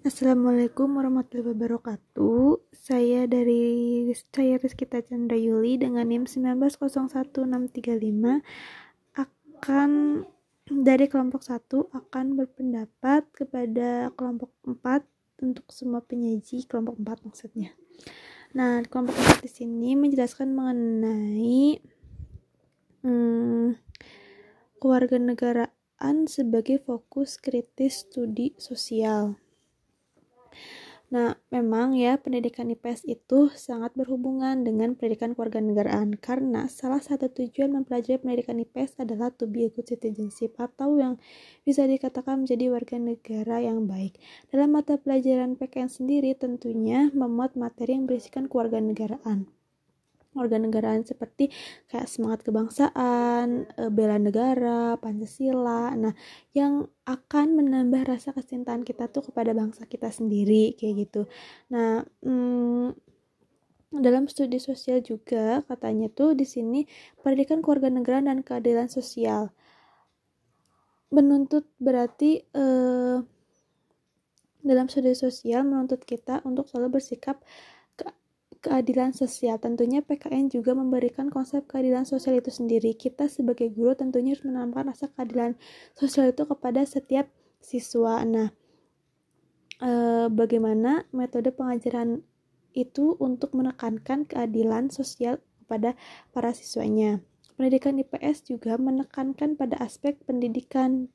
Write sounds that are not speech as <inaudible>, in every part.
Assalamualaikum warahmatullahi wabarakatuh. Saya dari saya Rizkita Chandra Yuli dengan NIM 1901635 akan dari kelompok 1 akan berpendapat kepada kelompok 4 untuk semua penyaji kelompok 4 maksudnya. Nah, kelompok 4 di sini menjelaskan mengenai hmm, kewarganegaraan sebagai fokus kritis studi sosial. Nah, memang ya pendidikan IPS itu sangat berhubungan dengan pendidikan kewarganegaraan karena salah satu tujuan mempelajari pendidikan IPS adalah to be a good citizenship atau yang bisa dikatakan menjadi warga negara yang baik. Dalam mata pelajaran PKN sendiri tentunya memuat materi yang berisikan kewarganegaraan negaraan seperti kayak semangat kebangsaan, e, bela negara, Pancasila. Nah, yang akan menambah rasa kecintaan kita tuh kepada bangsa kita sendiri kayak gitu. Nah, hmm, dalam studi sosial juga katanya tuh di sini pendidikan kewarganegaraan dan keadilan sosial menuntut berarti eh, dalam studi sosial menuntut kita untuk selalu bersikap keadilan sosial. Tentunya PKN juga memberikan konsep keadilan sosial itu sendiri. Kita sebagai guru tentunya harus menanamkan rasa keadilan sosial itu kepada setiap siswa. Nah, e, bagaimana metode pengajaran itu untuk menekankan keadilan sosial kepada para siswanya. Pendidikan IPS juga menekankan pada aspek pendidikan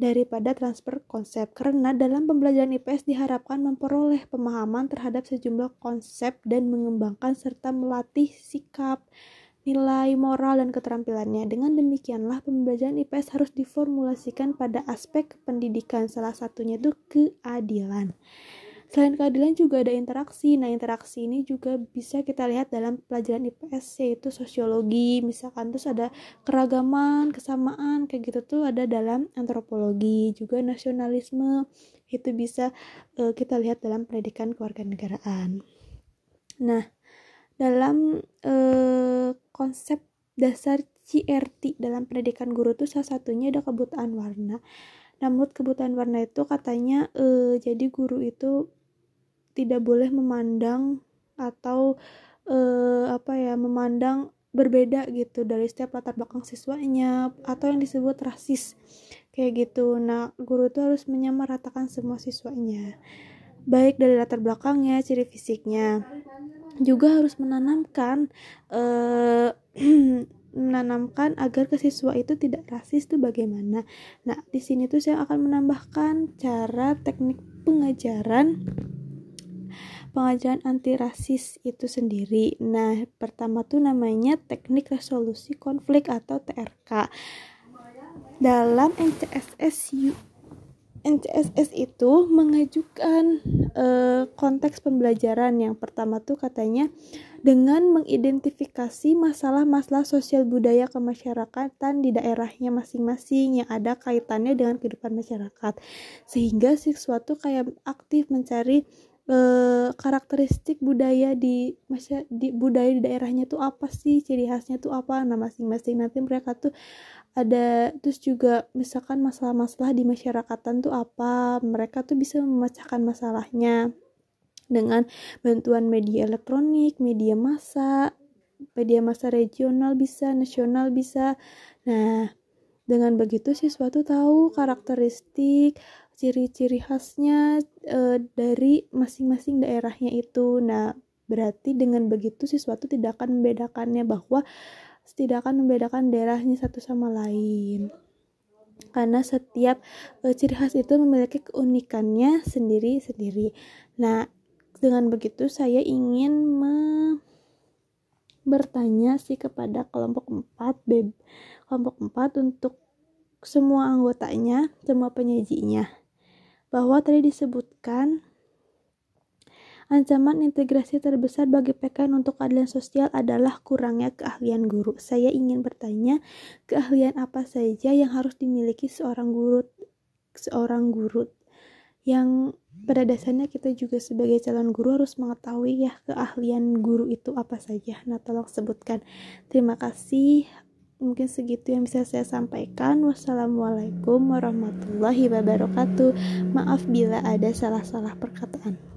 daripada transfer konsep karena dalam pembelajaran IPS diharapkan memperoleh pemahaman terhadap sejumlah konsep dan mengembangkan serta melatih sikap, nilai moral dan keterampilannya. Dengan demikianlah pembelajaran IPS harus diformulasikan pada aspek pendidikan salah satunya itu keadilan. Selain keadilan juga ada interaksi. Nah, interaksi ini juga bisa kita lihat dalam pelajaran IPS yaitu sosiologi, misalkan terus ada keragaman, kesamaan kayak gitu tuh ada dalam antropologi, juga nasionalisme itu bisa uh, kita lihat dalam pendidikan kewarganegaraan. Nah, dalam uh, konsep dasar CRT dalam pendidikan guru itu salah satunya ada kebutuhan warna. Namun kebutuhan warna itu katanya uh, jadi guru itu tidak boleh memandang atau uh, apa ya memandang berbeda gitu dari setiap latar belakang siswanya atau yang disebut rasis kayak gitu nah guru itu harus menyamaratakan semua siswanya baik dari latar belakangnya ciri fisiknya juga harus menanamkan uh, <clears throat> menanamkan agar ke siswa itu tidak rasis itu bagaimana. Nah, di sini tuh saya akan menambahkan cara teknik pengajaran pengajaran anti rasis itu sendiri. Nah, pertama tuh namanya teknik resolusi konflik atau TRK. Dalam NCSS NCSS itu mengajukan uh, konteks pembelajaran yang pertama tuh katanya dengan mengidentifikasi masalah-masalah sosial budaya kemasyarakatan di daerahnya masing-masing yang ada kaitannya dengan kehidupan masyarakat sehingga siswa tuh kayak aktif mencari eh, karakteristik budaya di masa di budaya di daerahnya tuh apa sih? Ciri khasnya tuh apa? Nah masing-masing nanti mereka tuh ada terus juga misalkan masalah-masalah di masyarakatan tuh apa? Mereka tuh bisa memecahkan masalahnya dengan bantuan media elektronik media massa media massa regional bisa nasional bisa. Nah dengan begitu siswa tuh tahu karakteristik ciri-ciri khasnya e, dari masing-masing daerahnya itu. Nah, berarti dengan begitu siswa itu tidak akan membedakannya bahwa tidak akan membedakan daerahnya satu sama lain. Karena setiap e, ciri khas itu memiliki keunikannya sendiri-sendiri. Nah, dengan begitu saya ingin bertanya sih kepada kelompok 4 B kelompok 4 untuk semua anggotanya, semua penyajinya bahwa tadi disebutkan Ancaman integrasi terbesar bagi PKN untuk keadilan sosial adalah kurangnya keahlian guru. Saya ingin bertanya, keahlian apa saja yang harus dimiliki seorang guru seorang guru yang pada dasarnya kita juga sebagai calon guru harus mengetahui ya keahlian guru itu apa saja. Nah, tolong sebutkan. Terima kasih. Mungkin segitu yang bisa saya sampaikan. Wassalamualaikum warahmatullahi wabarakatuh. Maaf bila ada salah-salah perkataan